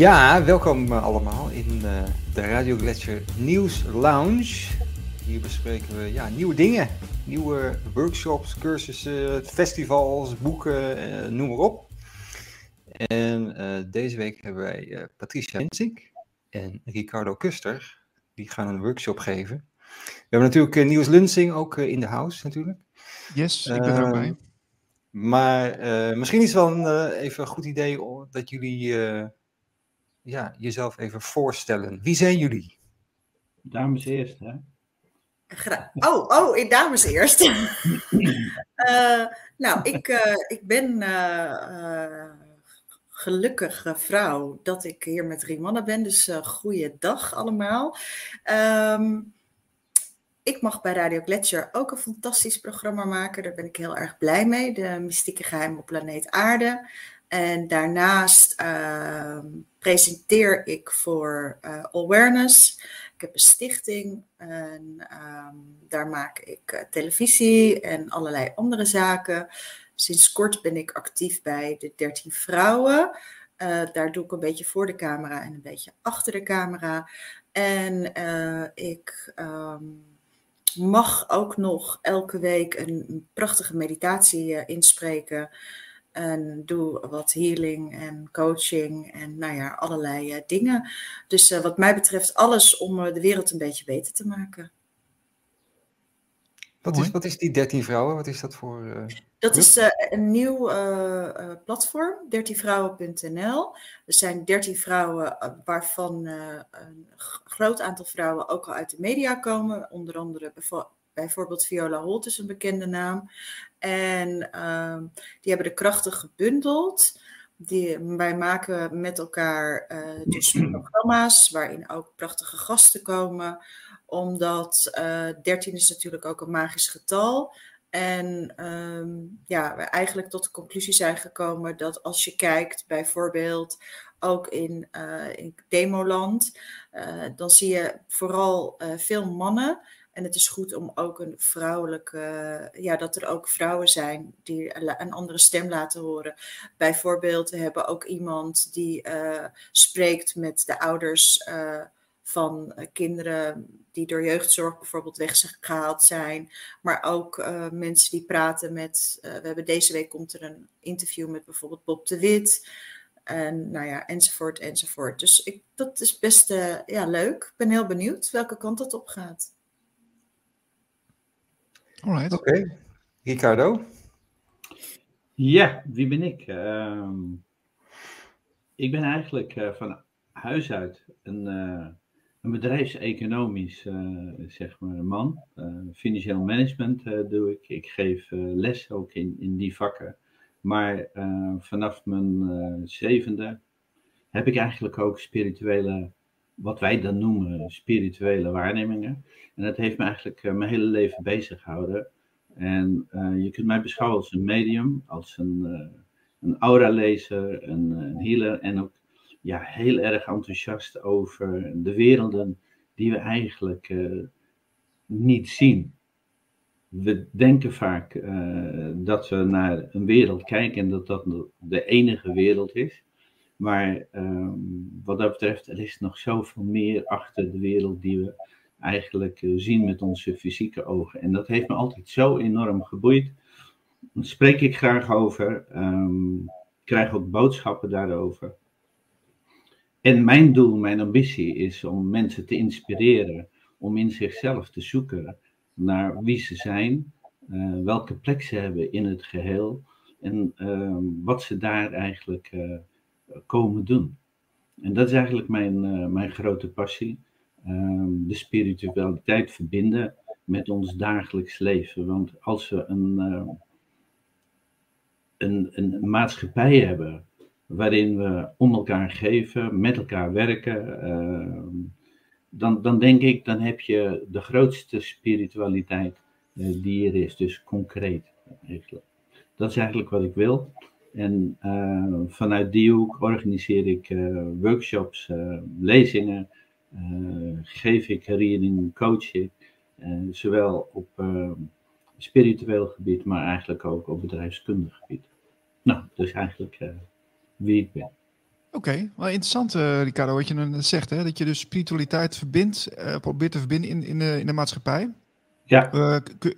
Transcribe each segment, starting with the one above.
Ja, welkom uh, allemaal in uh, de Radio Gletscher Nieuws Lounge. Hier bespreken we ja, nieuwe dingen, nieuwe workshops, cursussen, festivals, boeken, uh, noem maar op. En deze week hebben wij Patricia Hensink en Ricardo Kuster. Die gaan een workshop geven. We hebben natuurlijk Niels Lunsing ook in de house natuurlijk. Yes, ik ben er ook bij. Maar misschien is het wel een, even een goed idee dat jullie ja, jezelf even voorstellen. Wie zijn jullie? Dames eerst, hè? Gra oh, oh, in dames eerst. uh, nou, ik, uh, ik ben uh, gelukkige vrouw dat ik hier met drie mannen ben. Dus uh, goeiedag allemaal. Um, ik mag bij Radio Gletscher ook een fantastisch programma maken. Daar ben ik heel erg blij mee. De mystieke geheim op planeet Aarde. En daarnaast uh, presenteer ik voor uh, Awareness. Ik heb een stichting en um, daar maak ik uh, televisie en allerlei andere zaken. Sinds kort ben ik actief bij de 13 vrouwen. Uh, daar doe ik een beetje voor de camera en een beetje achter de camera. En ik um, mag ook nog elke week een prachtige meditatie inspreken. En doe wat healing en coaching en nou ja, allerlei uh, dingen. Dus uh, wat mij betreft alles om uh, de wereld een beetje beter te maken. Wat is, wat is die 13 vrouwen? Wat is dat voor. dat is een nieuw platform, 13vrouwen.nl. Er zijn 13 vrouwen, waarvan een groot aantal vrouwen ook al uit de media komen. Onder andere bijvoorbeeld Viola Holt is een bekende naam. En uh, die hebben de krachten gebundeld. Die, wij maken met elkaar uh, dus programma's waarin ook prachtige gasten komen. Omdat uh, eh, 13 is natuurlijk ook een magisch getal. En um, ja, we eigenlijk tot de conclusie zijn gekomen dat als je kijkt, bijvoorbeeld ook in, uh, in Demoland, dan zie je vooral veel mannen en het is goed om ook een vrouwelijke, ja, dat er ook vrouwen zijn die een andere stem laten horen. Bijvoorbeeld, we hebben ook iemand die uh, spreekt met de ouders uh, van kinderen die door jeugdzorg bijvoorbeeld weggehaald zijn. Maar ook mensen die praten met, we hebben deze week komt er een interview met bijvoorbeeld Bob de Wit. En nou ja, enzovoort, enzovoort. Dus ik, dat is best ja, leuk. Ik ben heel benieuwd welke kant dat op gaat. Oké. Okay. Ricardo? Ja, wie ben ik? Uh, ik ben eigenlijk uh, van huis uit een, uh, een bedrijfseconomisch uh, zeg maar, man. financieel management doe ik. Ik geef les ook in, in die vakken. Maar vanaf mijn zevende heb ik eigenlijk ook spirituele, wat wij dan noemen spirituele waarnemingen. En dat heeft me eigenlijk uh, mijn hele leven bezig gehouden. En uh, je kunt mij beschouwen als een medium, als een, uh, een aura-lezer, een, een, healer en ook ja, heel erg enthousiast over de werelden die we eigenlijk niet zien. We denken vaak dat we naar een wereld kijken en dat dat de enige wereld is. Maar um, wat dat betreft, er is nog zoveel meer achter de wereld die we eigenlijk eh, zien met onze fysieke ogen. En dat heeft me altijd zo enorm geboeid. Daar spreek ik graag over. Um, krijg ook boodschappen daarover. En mijn doel, mijn ambitie is om mensen te inspireren om in zichzelf te zoeken naar wie ze zijn, uh, welke plek ze hebben in het geheel en uh, wat ze daar eigenlijk uh, komen doen. En dat is eigenlijk mijn, mijn grote passie. Ehm, de spiritualiteit verbinden met ons dagelijks leven. Want als we een, uh, een, een maatschappij hebben waarin we om elkaar geven, met elkaar werken, uh, dan, dan denk ik, dan heb je de grootste spiritualiteit uh, die er is. Dus concreet. Dat is eigenlijk wat ik wil. En uh, vanuit die hoek organiseer ik workshops, lezingen, uh, geef ik reading, coach ik, zowel op spiritueel gebied, maar eigenlijk ook op bedrijfskundig gebied. Nou, dus eigenlijk wie ik ben. Oké, wel interessant Ricardo wat je dan zegt. Hè? Dat je dus spiritualiteit verbindt, probeert te verbinden in, in, de, in de maatschappij. Ja. Kun,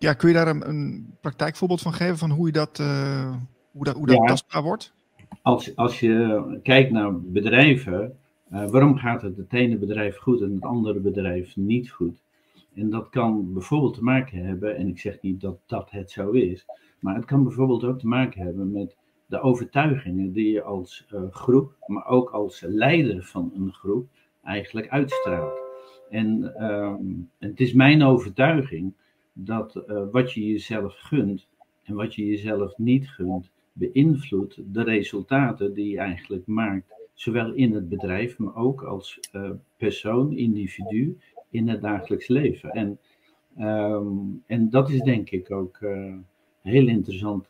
ja, kun je daar een, een, praktijkvoorbeeld van geven van hoe, je dat, hoe dat, hoe dat ja. tastbaar wordt? Als, als je kijkt naar bedrijven, waarom gaat het het ene bedrijf goed en het andere bedrijf niet goed? En dat kan bijvoorbeeld te maken hebben, en ik zeg niet dat dat het zo is, maar het kan bijvoorbeeld ook te maken hebben met de overtuigingen die je als uh, groep, maar ook als leider van een groep eigenlijk uitstraalt. En um, het is mijn overtuiging dat uh, wat je jezelf gunt en wat je jezelf niet gunt, beïnvloedt de resultaten die je eigenlijk maakt, zowel in het bedrijf, maar ook als uh, persoon, individu in het dagelijks leven. En, um, en dat is denk ik ook heel interessant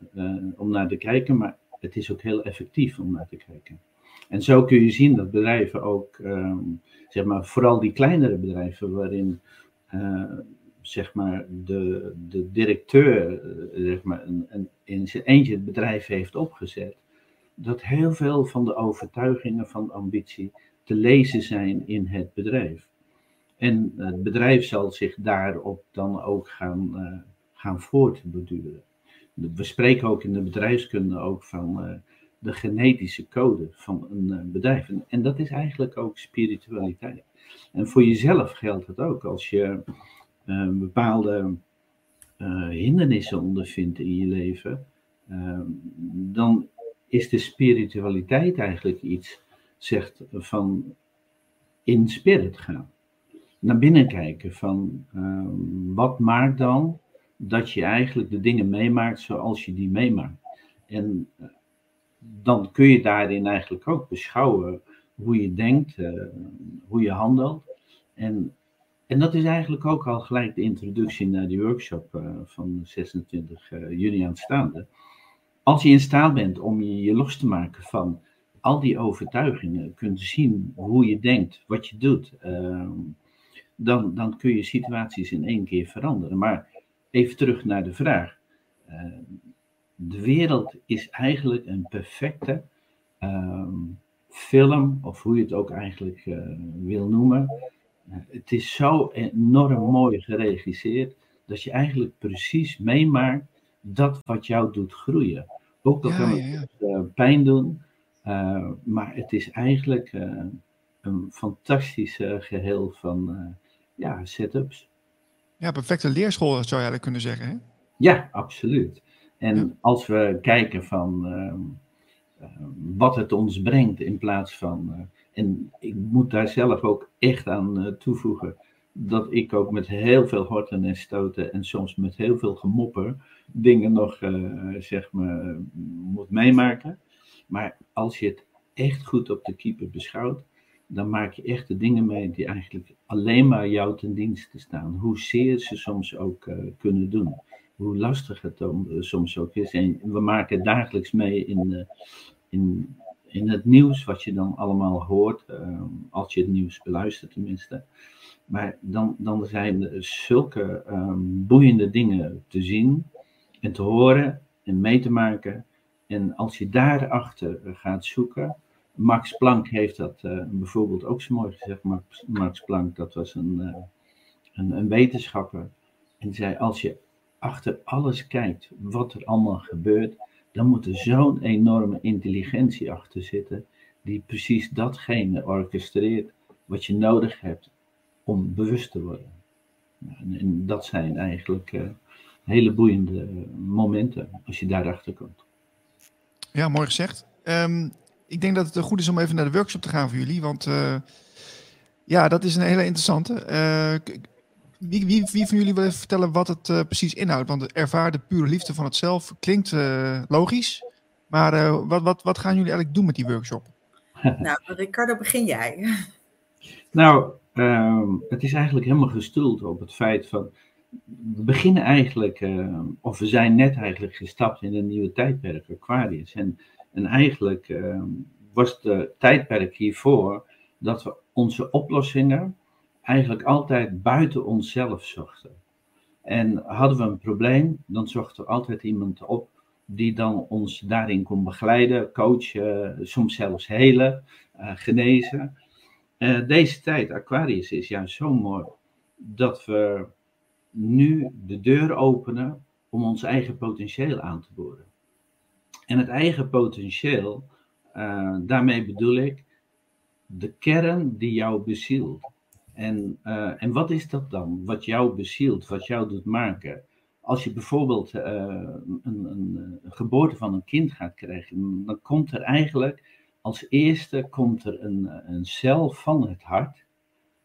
om naar te kijken, maar het is ook heel effectief om naar te kijken. En zo kun je zien dat bedrijven ook, um, zeg maar, vooral die kleinere bedrijven, waarin zeg maar de, de directeur uh, zeg maar, een, een, in zijn eentje het bedrijf heeft opgezet, dat heel veel van de overtuigingen van ambitie te lezen zijn in het bedrijf. En het bedrijf zal zich daarop dan ook gaan, uh, gaan voortborduren we spreken ook in de bedrijfskunde ook van uh, de genetische code van een bedrijf. En, en, dat is eigenlijk ook spiritualiteit. En voor jezelf geldt het ook. Als je bepaalde hindernissen ondervindt in je leven, dan is de spiritualiteit eigenlijk iets, zegt van in spirit gaan. Naar binnen kijken van wat maakt dan dat je eigenlijk de dingen meemaakt zoals je die meemaakt. En eh, dan kun je daarin eigenlijk ook beschouwen hoe je denkt, uh, hoe je handelt. En, en dat is eigenlijk ook al gelijk de introductie naar die workshop uh, van 26 uh, juni aanstaande. Als je in staat bent om je, je los te maken van al die overtuigingen, kunt zien hoe je denkt, wat je doet, ehm, dan, dan kun je situaties in één keer veranderen. Maar even terug naar de vraag. Uh, de wereld is eigenlijk een perfecte um, film, of hoe je het ook eigenlijk uh, wil noemen. Het is zo enorm mooi geregisseerd dat je eigenlijk precies meemaakt dat wat jou doet groeien. Ook al ja, kan het ja, ja. pijn doen, maar het is eigenlijk een fantastisch geheel van ja, setups. Ja, perfecte leerschool zou je eigenlijk kunnen zeggen. Hè? Ja, absoluut. En als we kijken van uh, wat het ons brengt in plaats van. En ik moet daar zelf ook echt aan toevoegen. Dat ik ook met heel veel horten en stoten en soms met heel veel gemopper dingen nog zeg maar, moet meemaken. Maar als je het echt goed op de keeper beschouwt, dan maak je echt de dingen mee die eigenlijk alleen maar jou ten dienste staan. Hoezeer ze soms ook uh, kunnen doen. Hoe lastig het dan, soms ook is. En we maken dagelijks mee in, in, in het nieuws, wat je dan allemaal hoort. als je het nieuws beluistert tenminste. Maar dan, dan zijn er zulke um, boeiende dingen te zien en te horen en mee te maken. En als je daarachter gaat zoeken, Max Planck heeft dat uh, bijvoorbeeld ook zo mooi gezegd. Max, Max Planck, dat was een, uh, een, een, wetenschapper. En zei: Als je achter alles kijkt wat er allemaal gebeurt, dan moet er zo'n enorme intelligentie achter zitten, die precies datgene orchestreert wat je nodig hebt om bewust te worden. En, dat zijn eigenlijk uh, hele boeiende momenten als je daarachter komt. Ja, mooi gezegd. Um, ik denk dat het goed is om even naar de workshop te gaan voor jullie. Want uh, ja, dat is een hele interessante. Wie, wie, wie, van jullie wil even vertellen wat het uh, precies inhoudt? Want ervaar de pure liefde van het zelf klinkt logisch. Maar wat, wat, wat gaan jullie eigenlijk doen met die workshop? Nou, Ricardo, begin jij. Nou, um, het is eigenlijk helemaal gestoeld op het feit van. We beginnen eigenlijk, of we zijn net eigenlijk gestapt in een nieuwe tijdperk, Aquarius. En en eigenlijk uh, was de tijdperk hiervoor dat we onze oplossingen eigenlijk altijd buiten onszelf zochten. En hadden we een probleem, dan zochten we altijd iemand op die dan ons daarin kon begeleiden, coachen, soms zelfs helen, genezen. deze tijd, Aquarius, is juist zo mooi dat we nu de deur openen om ons eigen potentieel aan te boren. En het eigen potentieel, uh, daarmee bedoel ik de kern die jou bezielt. En, uh, en wat is dat dan? Wat jou bezielt, wat jou doet maken? Als je bijvoorbeeld een, een, een, geboorte van een kind gaat krijgen, dan komt er eigenlijk als eerste komt er een, een cel van het hart,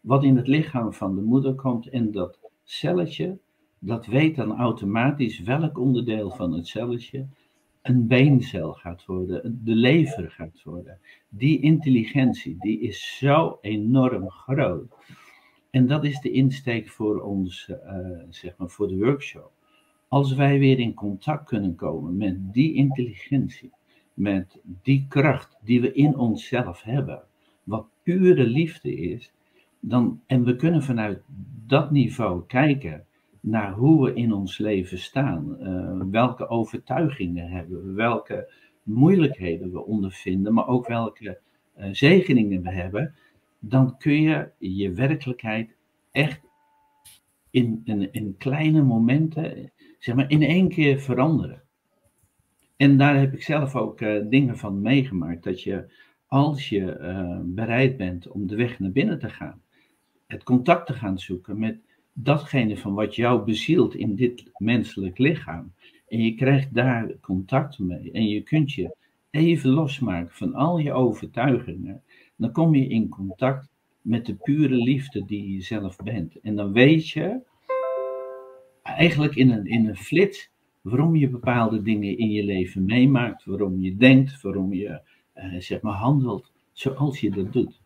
wat in het lichaam van de moeder komt. En dat celletje, dat weet dan automatisch welk onderdeel van het celletje een beencel gaat worden, de lever gaat worden. Die intelligentie, die is zo enorm groot. En dat is de insteek voor ons, uh, zeg maar, voor de workshop. Als wij weer in contact kunnen komen met die intelligentie, met die kracht die we in onszelf hebben, wat pure liefde is, dan, en we kunnen vanuit dat niveau kijken naar hoe we in ons leven staan, uh, welke overtuigingen hebben we, welke moeilijkheden we ondervinden, maar ook welke uh, zegeningen we hebben, dan kun je je werkelijkheid echt in, in, in kleine momenten, zeg maar in één keer veranderen. En daar heb ik zelf ook uh, dingen van meegemaakt, dat je als je bereid bent om de weg naar binnen te gaan, het contact te gaan zoeken met datgene van wat jou bezielt in dit menselijk lichaam. En je krijgt daar contact mee. En je kunt je even losmaken van al je overtuigingen. Dan kom je in contact met de pure liefde die je zelf bent. En dan weet je eigenlijk in een, in een flits waarom je bepaalde dingen in je leven meemaakt, waarom je denkt, waarom je eh, zeg maar handelt zoals je dat doet.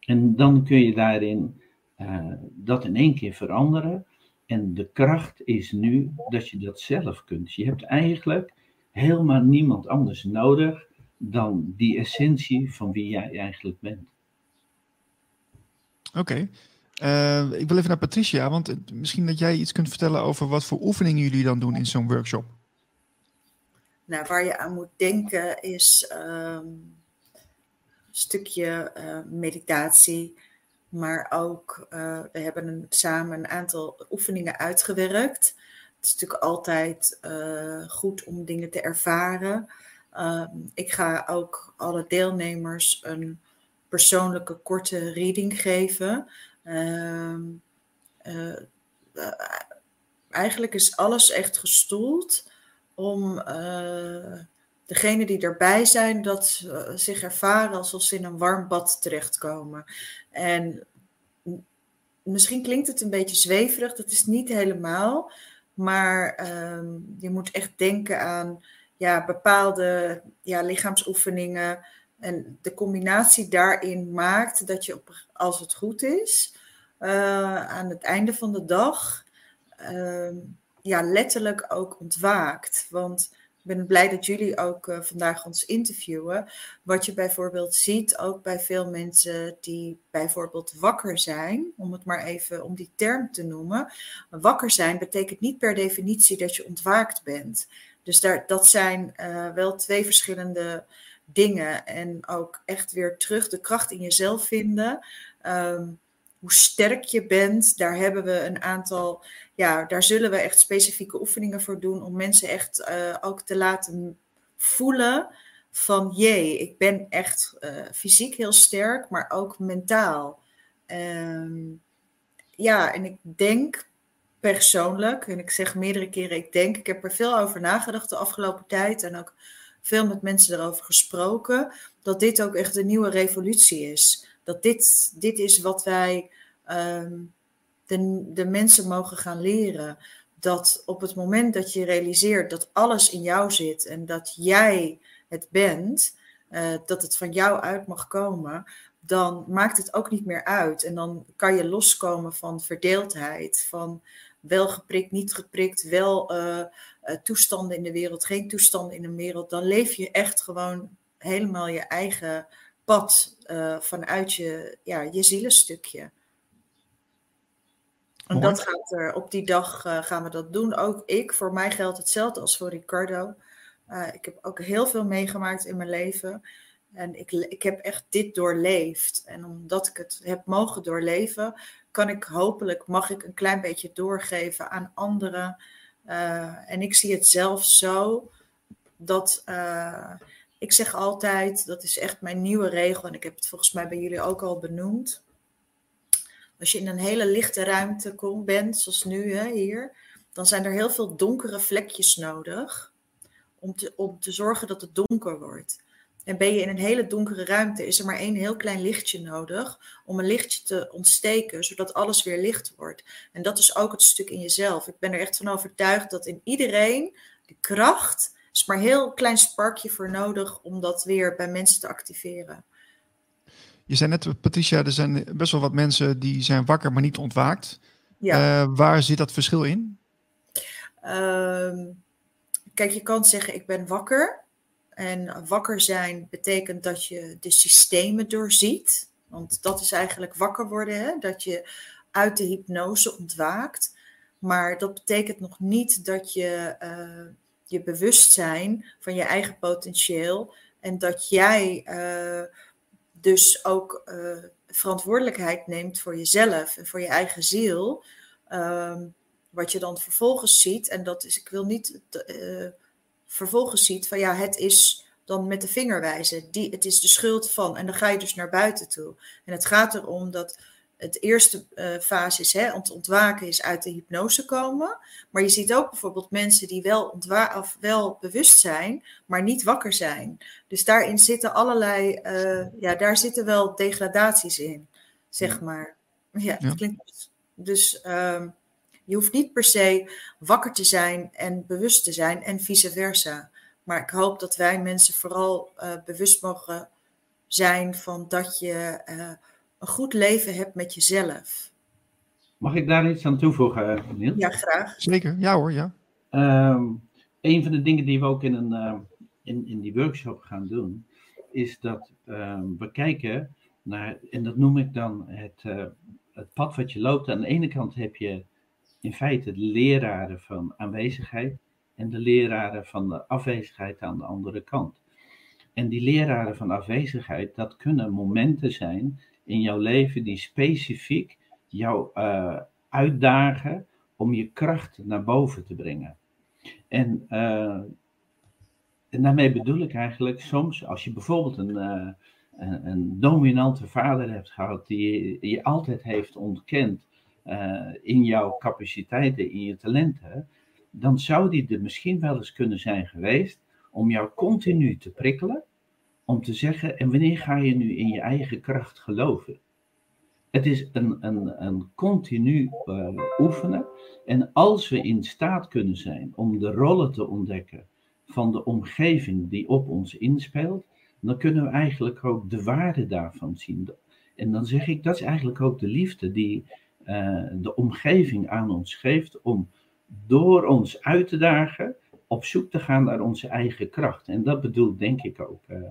En dan kun je daarin uh, dat in één keer veranderen. En de kracht is nu dat je dat zelf kunt. Je hebt eigenlijk helemaal niemand anders nodig dan die essentie van wie jij eigenlijk bent. Oké. Uh, ik wil even naar Patricia, want misschien dat jij iets kunt vertellen over wat voor oefeningen jullie dan doen in zo'n workshop. Nou, waar je aan moet denken is um, een stukje uh, meditatie, maar ook, uh, we hebben een, samen een aantal oefeningen uitgewerkt. Het is natuurlijk altijd uh, goed om dingen te ervaren. Uh, ik ga ook alle deelnemers een persoonlijke korte reading geven. Ehm, eh, eigenlijk is alles echt gestoeld om degenen die erbij zijn, dat uh, zich ervaren alsof ze in een warm bad terechtkomen. En misschien klinkt het een beetje zweverig, dat is niet helemaal. Maar ehm, je moet echt denken aan ja, bepaalde ja, lichaamsoefeningen. En de combinatie daarin maakt dat je, op, als het goed is, uh, aan het einde van de dag uh, ja, letterlijk ook ontwaakt. Want ik ben blij dat jullie ook uh, vandaag ons interviewen. Wat je bijvoorbeeld ziet, ook bij veel mensen die bijvoorbeeld wakker zijn, om het maar even om die term te noemen. Wakker zijn betekent niet per definitie dat je ontwaakt bent. Dus daar, dat zijn uh, wel twee verschillende dingen. En ook echt weer terug de kracht in jezelf vinden. Um, hoe sterk je bent, daar hebben we een aantal, ja, daar zullen we echt specifieke oefeningen voor doen om mensen echt uh, ook te laten voelen van jee, ik ben echt uh, fysiek heel sterk, maar ook mentaal. Um, ja, en ik denk persoonlijk, en ik zeg meerdere keren ik denk, ik heb er veel over nagedacht de afgelopen tijd en ook veel met mensen erover gesproken, dat dit ook echt een nieuwe revolutie is dat dit, dit is wat wij um, de, de mensen mogen gaan leren. Dat op het moment dat je realiseert dat alles in jou zit en dat jij het bent, uh, dat het van jou uit mag komen, dan maakt het ook niet meer uit. En dan kan je loskomen van verdeeldheid, van wel geprikt, niet geprikt, wel uh, uh, toestanden in de wereld, geen toestanden in de wereld. Dan leef je echt gewoon helemaal je eigen pad uh, vanuit je, ja, je zielenstukje. En dat gaat er op die dag uh, gaan we dat doen. Ook ik, voor mij geldt hetzelfde als voor Ricardo. ik heb ook heel veel meegemaakt in mijn leven. En ik, ik heb echt dit doorleefd. En omdat ik het heb mogen doorleven, kan ik hopelijk, mag ik een klein beetje doorgeven aan anderen. Uh, en ik zie het zelf zo dat uh, ik zeg altijd, dat is echt mijn nieuwe regel, en ik heb het volgens mij bij jullie ook al benoemd. Als je in een hele lichte ruimte komt, bent, zoals nu hè, hier, dan zijn er heel veel donkere vlekjes nodig om te, om te zorgen dat het donker wordt. En ben je in een hele donkere ruimte, is er maar één heel klein lichtje nodig om een lichtje te ontsteken, zodat alles weer licht wordt. En dat is ook het stuk in jezelf. Ik ben er echt van overtuigd dat in iedereen de kracht is maar een heel klein sparkje voor nodig om dat weer bij mensen te activeren. Je zei net, Patricia, er zijn best wel wat mensen die zijn wakker, maar niet ontwaakt. Ja. Uh, waar zit dat verschil in? Uh, kijk, je kan zeggen, ik ben wakker. En wakker zijn betekent dat je de systemen doorziet. Want dat is eigenlijk wakker worden, hè? dat je uit de hypnose ontwaakt. Maar dat betekent nog niet dat je uh, je bewustzijn van je eigen potentieel en dat jij uh, dus ook uh, verantwoordelijkheid neemt voor jezelf en voor je eigen ziel. Uh, wat je dan vervolgens ziet, en dat is, ik wil niet vervolgens ziet van ja, het is dan met de vinger wijzen, die, het is de schuld van. En dan ga je dus naar buiten toe. En het gaat erom dat het eerste uh, fase is, hè, ont ontwaken is uit de hypnose komen. Maar je ziet ook bijvoorbeeld mensen die wel, of wel bewust zijn, maar niet wakker zijn. Dus daarin zitten allerlei, uh, ja, daar zitten wel degradaties in, zeg maar. Ja, dat klinkt dus. Um, je hoeft niet per se wakker te zijn en bewust te zijn en vice versa. Maar ik hoop dat wij mensen vooral uh, bewust mogen zijn van dat je uh, een goed leven hebt met jezelf. Mag ik daar iets aan toevoegen, Niels? Ja, graag. Zeker, ja hoor, ja. Um, een van de dingen die we ook in, een, uh, in, in die workshop gaan doen, is dat um, we kijken naar, en dat noem ik dan het, het pad wat je loopt. Aan de ene kant heb je in feite de leraren van aanwezigheid en de leraren van de afwezigheid aan de andere kant. En die leraren van afwezigheid, dat kunnen momenten zijn in jouw leven die specifiek jou uh, uitdagen om je kracht naar boven te brengen. En, uh, en daarmee bedoel ik eigenlijk soms, als je bijvoorbeeld een, uh, een, een, dominante vader hebt gehad die je, je altijd heeft ontkend in jouw capaciteiten, in je talenten, dan zou die er misschien wel eens kunnen zijn geweest om jou continu te prikkelen, om te zeggen, en wanneer ga je nu in je eigen kracht geloven? Het is een, een, een continu uh, oefenen. En als we in staat kunnen zijn om de rollen te ontdekken van de omgeving die op ons inspeelt, dan kunnen we eigenlijk ook de waarde daarvan zien. En dan zeg ik, dat is eigenlijk ook de liefde die uh, de omgeving aan ons geeft om door ons uit te dagen op zoek te gaan naar onze eigen kracht. En dat bedoelt denk ik ook, uh,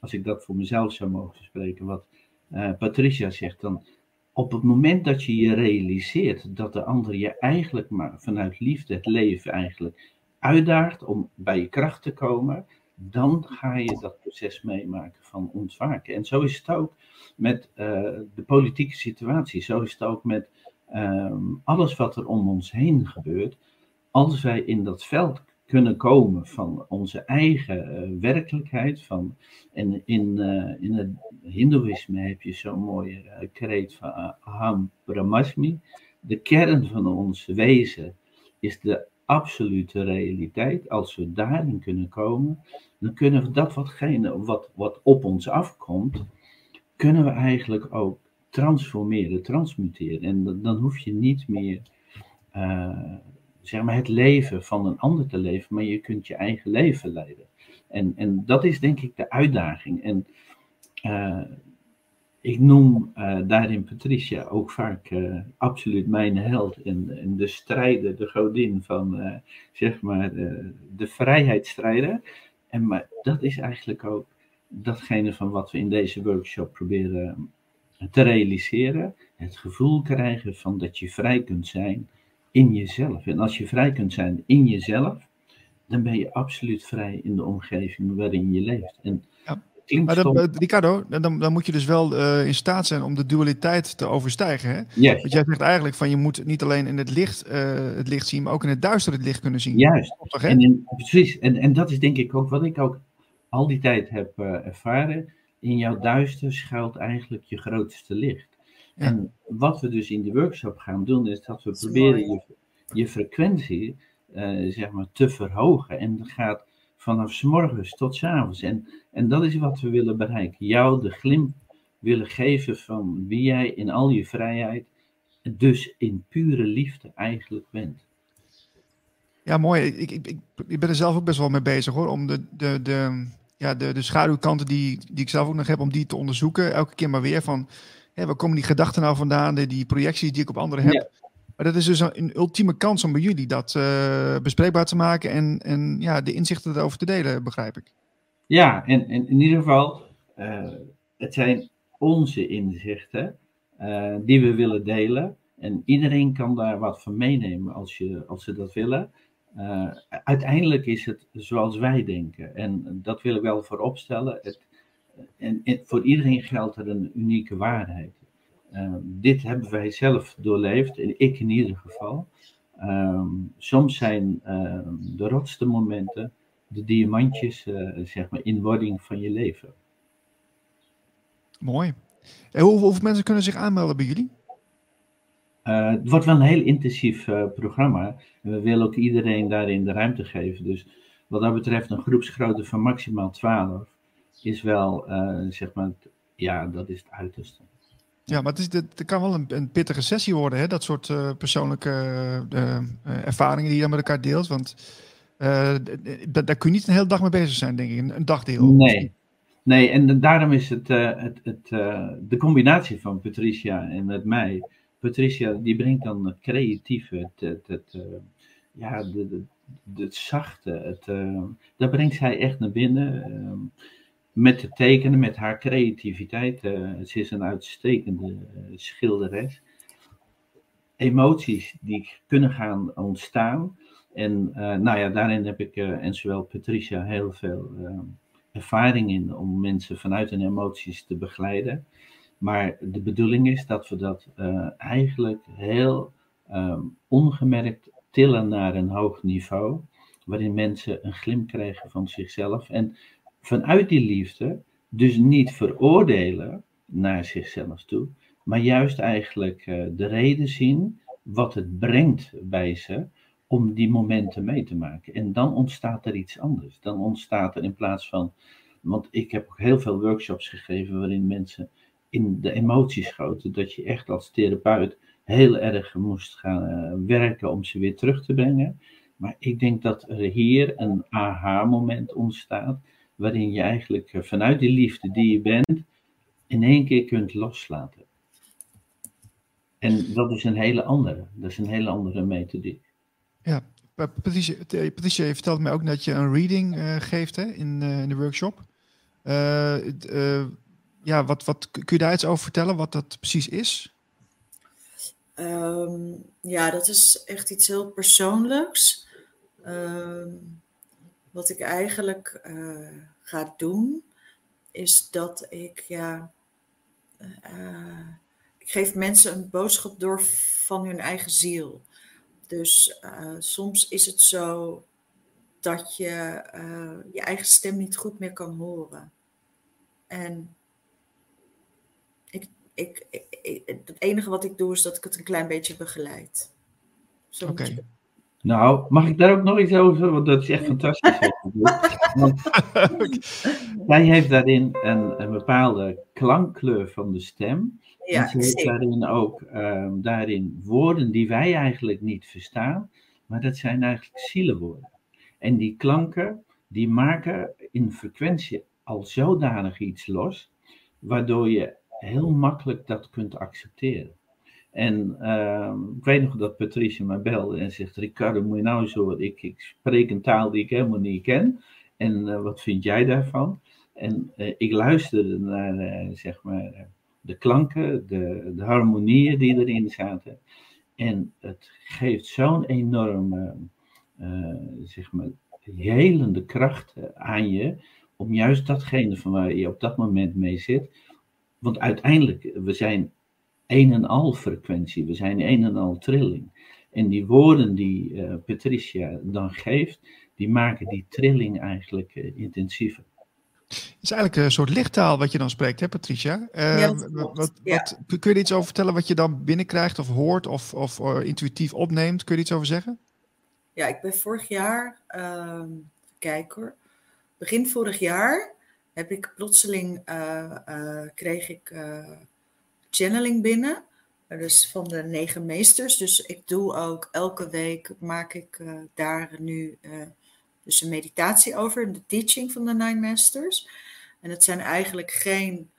als ik dat voor mezelf zou mogen spreken, wat uh, Patricia zegt, dan op het moment dat je je realiseert dat de ander je eigenlijk maar vanuit liefde het leven eigenlijk uitdaagt om bij je kracht te komen, dan ga je dat proces meemaken van ontwaken. En zo is het ook met uh, de politieke situatie, zo is het ook met um, alles wat er om ons heen gebeurt. Als wij in dat veld kunnen komen van onze eigen uh, werkelijkheid. Van, en in, uh, in het Hindoeïsme heb je zo'n mooie uh, kreet van Aham Brahmasmi. De kern van ons wezen is de absolute realiteit. Als we daarin kunnen komen, dan kunnen we dat watgene wat, wat op ons afkomt, kunnen we eigenlijk ook transformeren, transmuteren. En dan hoef je niet meer uh, zeg maar het leven van een ander te leven, maar je kunt je eigen leven leiden. En, en dat is denk ik de uitdaging. En uh, ik noem uh, daarin Patricia ook vaak absoluut mijn held en, en de strijder, de godin van zeg maar de vrijheidsstrijder. En maar dat is eigenlijk ook datgene van wat we in deze workshop proberen te realiseren. Het gevoel krijgen van dat je vrij kunt zijn in jezelf. En als je vrij kunt zijn in jezelf, dan ben je absoluut vrij in de omgeving waarin je leeft. En Ja. Maar dat, eh, Ricardo, dan, dan moet je dus wel eh, in staat zijn om de dualiteit te overstijgen. Hè? Want jij zegt eigenlijk van je moet niet alleen in het licht eh, het licht zien, maar ook in het duister het licht kunnen zien. juist. Toch, hè? En in, precies, en, en dat is denk ik ook wat ik ook al die tijd heb eh, ervaren. In jouw duister schuilt eigenlijk je grootste licht. Ja. En wat we dus in die workshop gaan doen, is dat we is proberen mooi. je, je frequentie eh, zeg maar, te verhogen. En dat gaat vanaf 's morgens tot 's avonds. En, en dat is wat we willen bereiken. Jou de glimp willen geven van wie jij in al je vrijheid, dus in pure liefde eigenlijk bent. Ja, mooi. Ik, ik, ik, ik ben er zelf ook best wel mee bezig hoor. Om de, de, de, ja, de, de schaduwkanten die, die ik zelf ook nog heb, om die te onderzoeken. Elke keer maar weer van, hè, waar komen die gedachten nou vandaan? De, die projecties die ik op anderen heb. Ja. Maar dat is dus een, een ultieme kans om bij jullie dat eh, bespreekbaar te maken. En, en ja, de inzichten erover te delen, begrijp ik. Ja, en, en in ieder geval, eh, het zijn onze inzichten eh, die we willen delen. En iedereen kan daar wat van meenemen als, je, als ze dat willen. Eh, uiteindelijk is het zoals wij denken. En dat wil ik wel voorop stellen. Het, en, voor iedereen geldt er een unieke waarheid. Eh, dit hebben wij zelf doorleefd, en ik in ieder geval. Ehm, soms zijn ehm, de rotste momenten de diamantjes, eh, zeg maar, in wording van je leven. Mooi. En hoe, hoeveel mensen kunnen zich aanmelden bij jullie? Eh, het wordt wel een heel intensief eh, programma. En we willen ook iedereen daarin de ruimte geven. Dus wat dat betreft, een groepsgrootte van maximaal 12 is wel, eh, zeg maar, ja, dat is het uiterste. Ja, maar het, is, het, kan wel een, een pittige sessie worden, hè? dat soort persoonlijke ervaringen die je dan met elkaar deelt. Want daar kun je niet een hele dag mee bezig zijn, denk ik. Een, een dagdeel. Nee. Nee, en daarom is het, het, het de combinatie van Patricia en met mij. Patricia, die brengt dan het creatieve, het, het, het, eh, ja, de, de, het zachte. Het, eh, dat brengt zij echt naar binnen. eh, met het tekenen, met haar creativiteit. ze is een uitstekende schilderes. Emoties die kunnen gaan ontstaan. En nou ja, daarin heb ik en zowel Patricia heel veel ervaring in om mensen vanuit hun emoties te begeleiden. Maar de bedoeling is dat we dat eh, eigenlijk heel ehm, ongemerkt tillen naar een hoog niveau, waarin mensen een glimp krijgen van zichzelf. En vanuit die liefde dus niet veroordelen naar zichzelf toe, maar juist eigenlijk eh, de reden zien wat het brengt bij ze om die momenten mee te maken. En dan ontstaat er iets anders. Dan ontstaat er in plaats van, want ik heb ook heel veel workshops gegeven waarin mensen in de emoties schoten, dat je echt als therapeut heel erg moest gaan eh, werken om ze weer terug te brengen. Maar ik denk dat er hier een aha-moment ontstaat, waarin je eigenlijk eh, vanuit die liefde die je bent, in één keer kunt loslaten. En dat is een hele andere, dat is een hele andere methodiek. Pa- Patricia, eh, Patricia, je vertelde mij ook dat je een reading geeft hè, in, in de workshop. Ja, wat, wat, kun je daar iets over vertellen, wat dat precies is? Ehm, ja, dat is echt iets heel persoonlijks. Ehm, wat ik eigenlijk eh, ga doen, is dat ik, ja, eh, ik geef mensen een boodschap door van hun eigen ziel. Dus eh, soms is het zo dat je je eigen stem niet goed meer kan horen. En ik, het enige wat ik doe is dat ik het een klein beetje begeleid. Oké. je- Nou, mag ik daar ook nog iets over zeggen? Want dat is echt fantastisch. wat je doet. Want zij heeft daarin een, een bepaalde klankkleur van de stem. Ja, en ze heeft zeker. daarin ook ehm, daarin woorden die wij eigenlijk niet verstaan. Maar dat zijn eigenlijk zielenwoorden. En die klanken, die maken in frequentie al zodanig iets los. Waardoor je heel makkelijk dat kunt accepteren. En ehm, ik weet nog dat Patricia mij belde en zegt: Ricardo, moet je nou horen. Ik, ik spreek een taal die ik helemaal niet ken. En eh, wat vind jij daarvan? En eh, ik luisterde naar eh, zeg maar, de klanken, de, de harmonieën die erin zaten. En het geeft zo'n enorme zeg maar, helende kracht aan je om juist datgene van waar je op dat moment mee zit. Want uiteindelijk, we zijn een en al frequentie, we zijn een en al trilling. En die woorden die uh, Patricia dan geeft, die maken die trilling eigenlijk uh, intensiever. Het is eigenlijk een soort lichttaal wat je dan spreekt, hè Patricia? Uh, ja, wat, wat, kun je er iets over vertellen wat je dan binnenkrijgt of hoort of, of intuïtief opneemt? Kun je er iets over zeggen? Ja, ik ben vorig jaar, uh, kijk hoor, begin vorig jaar heb ik plotseling, kreeg ik channeling binnen. Dus van de negen meesters. Dus ik doe ook elke week, maak ik daar nu dus een meditatie over, de teaching van de Nine Masters. En het zijn eigenlijk geen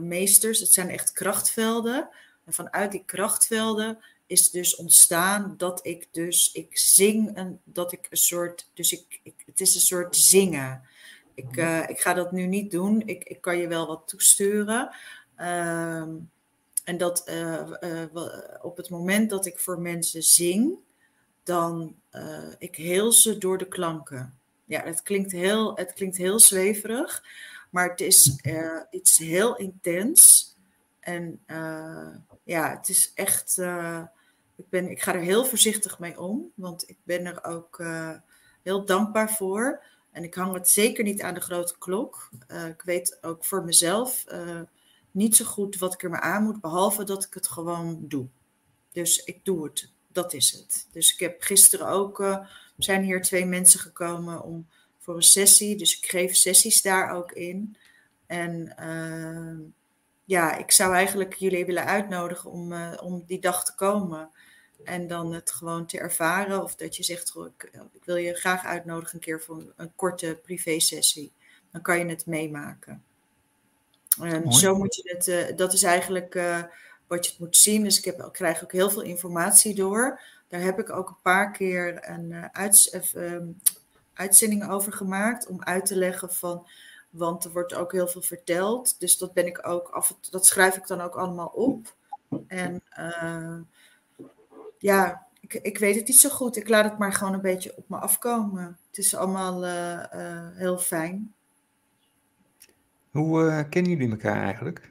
meesters, het zijn echt krachtvelden. En vanuit die krachtvelden is dus ontstaan dat ik dus, ik zing, en dat ik een soort, dus ik, ik het is een soort zingen. Ik, ik ga dat nu niet doen, ik, ik kan je wel wat toesturen. Ehm, en dat uh, op het moment dat ik voor mensen zing, dan ik heel ze door de klanken. Ja, het klinkt heel, het klinkt heel zweverig, maar het is iets heel intens. En ja, het is echt. ik, ben, ik ga er heel voorzichtig mee om, want ik ben er ook heel dankbaar voor. En ik hang het zeker niet aan de grote klok. ik weet ook voor mezelf niet zo goed wat ik er maar aan moet, behalve dat ik het gewoon doe. Dus ik doe het. Dat is het. Dus ik heb gisteren ook, uh, zijn hier twee mensen gekomen om, voor een sessie. Dus ik geef sessies daar ook in. En ja, ik zou eigenlijk jullie willen uitnodigen om, om die dag te komen. En dan het gewoon te ervaren. Of dat je zegt, ik, ik wil je graag uitnodigen een keer voor een korte privé sessie. Dan kan je het meemaken. Um, zo moet je het, uh, dat is eigenlijk uh, wat je het moet zien. Dus ik, heb, ik krijg ook heel veel informatie door. Daar heb ik ook een paar keer een uh, um, uitzending over gemaakt om uit te leggen van, want er wordt ook heel veel verteld. Dus dat ben ik ook af, dat schrijf ik dan ook allemaal op. En ja, ik, ik weet het niet zo goed. Ik laat het maar gewoon een beetje op me afkomen. Het is allemaal heel fijn. Hoe uh, kennen jullie elkaar eigenlijk?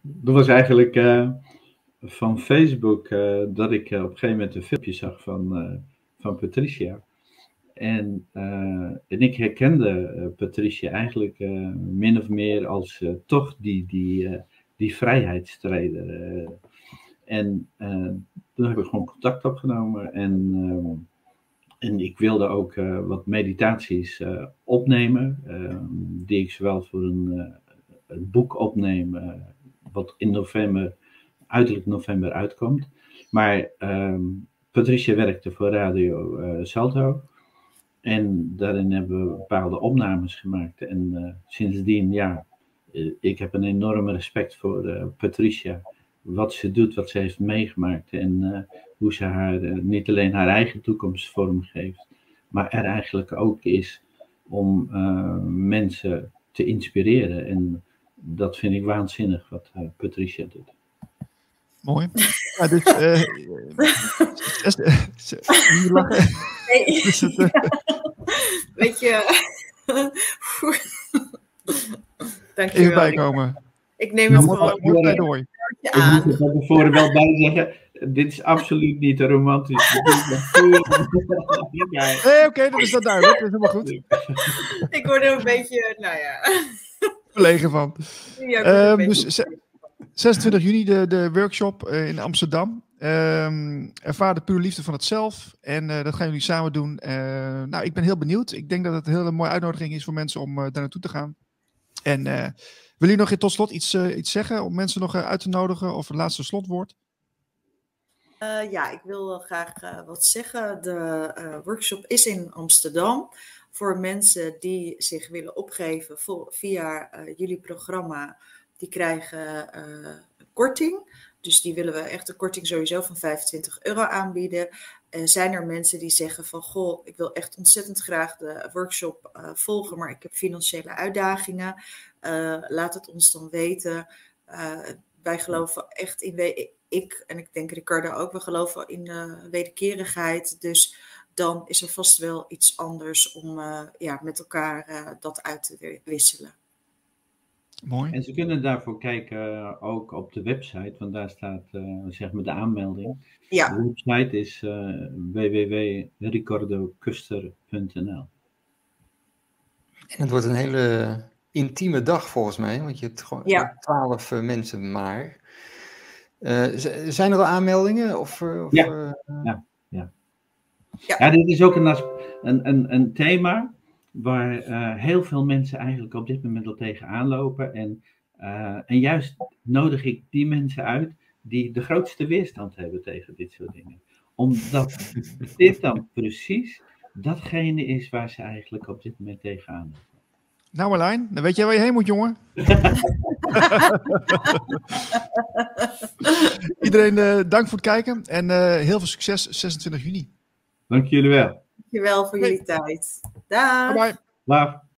Dat was eigenlijk uh, van Facebook uh, dat ik op een gegeven moment een filmpje zag van, van Patricia. En, en ik herkende Patricia eigenlijk min of meer als toch die, die, die vrijheidsstrijder. En toen heb ik gewoon contact opgenomen en ehm, en ik wilde ook uh, wat meditaties opnemen, die ik zowel voor een, een boek opneem, wat in november, uiterlijk november uitkomt. Maar um, Patricia werkte voor Radio Salto. En daarin hebben we bepaalde opnames gemaakt. En sindsdien, ja, ik heb een enorme respect voor Patricia. Wat ze doet, wat ze heeft meegemaakt. En hoe ze haar, eh, niet alleen haar eigen toekomst vormgeeft, maar er eigenlijk ook is om uh, mensen te inspireren. En dat vind ik waanzinnig wat uh, Patricia doet. Mooi. Ja, dus, uh, lachen. Nee. Dus het, uh... Weet je. Dankjewel. Even bijkomen. Ik neem het gewoon. Mooi door. Ik moet er tevoren wel bij zeggen dit is absoluut niet romantisch. nee, oké, dat is dat duidelijk. Dat is helemaal goed. ik word er een beetje, nou ja. Verlegen van. Ja, um, dus 26 juni de, de workshop uh, in Amsterdam. Um, ervaar de pure liefde van het zelf. En uh, dat gaan jullie samen doen. Uh, nou, ik ben heel benieuwd. Ik denk dat het een hele mooie uitnodiging is voor mensen om daar naartoe te gaan. En wil je nog tot slot iets, iets zeggen om mensen nog uit te nodigen? Of het laatste slotwoord? Uh, ja, ik wil graag uh, wat zeggen. De uh, workshop is in Amsterdam. Voor mensen die zich willen opgeven via jullie programma, die krijgen korting. Dus die willen we echt een korting sowieso van 25 euro aanbieden. Zijn er mensen die zeggen van, goh, ik wil echt ontzettend graag de workshop volgen, maar ik heb financiële uitdagingen. laat het ons dan weten. wij geloven echt in ik en ik denk Ricardo ook, we geloven in wederkerigheid. Dus dan is er vast wel iets anders om ja, met elkaar dat uit te wisselen. Mooi. En ze kunnen daarvoor kijken ook op de website, want daar staat zeg maar de aanmelding. Ja. De website is www.ricordocuster.nl. En het wordt een hele intieme dag volgens mij, want je hebt gewoon Ja. twaalf eh, mensen maar. Eh, zijn er al aanmeldingen? Of, eh, of, Ja. eh, Ja, dit is ook een, een, een thema waar eh, heel veel mensen eigenlijk op dit moment al tegenaan lopen. En, eh, en juist nodig ik die mensen uit die de grootste weerstand hebben tegen dit soort dingen. Omdat dit dan precies datgene is waar ze eigenlijk op dit moment tegenaan lopen. Nou Marlijn, dan weet jij waar je heen moet, jongen. Iedereen eh, dank voor het kijken en eh, heel veel succes 26 juni. Dank jullie wel. Dankjewel voor jullie tijd. Dag. Bye bye. Dag.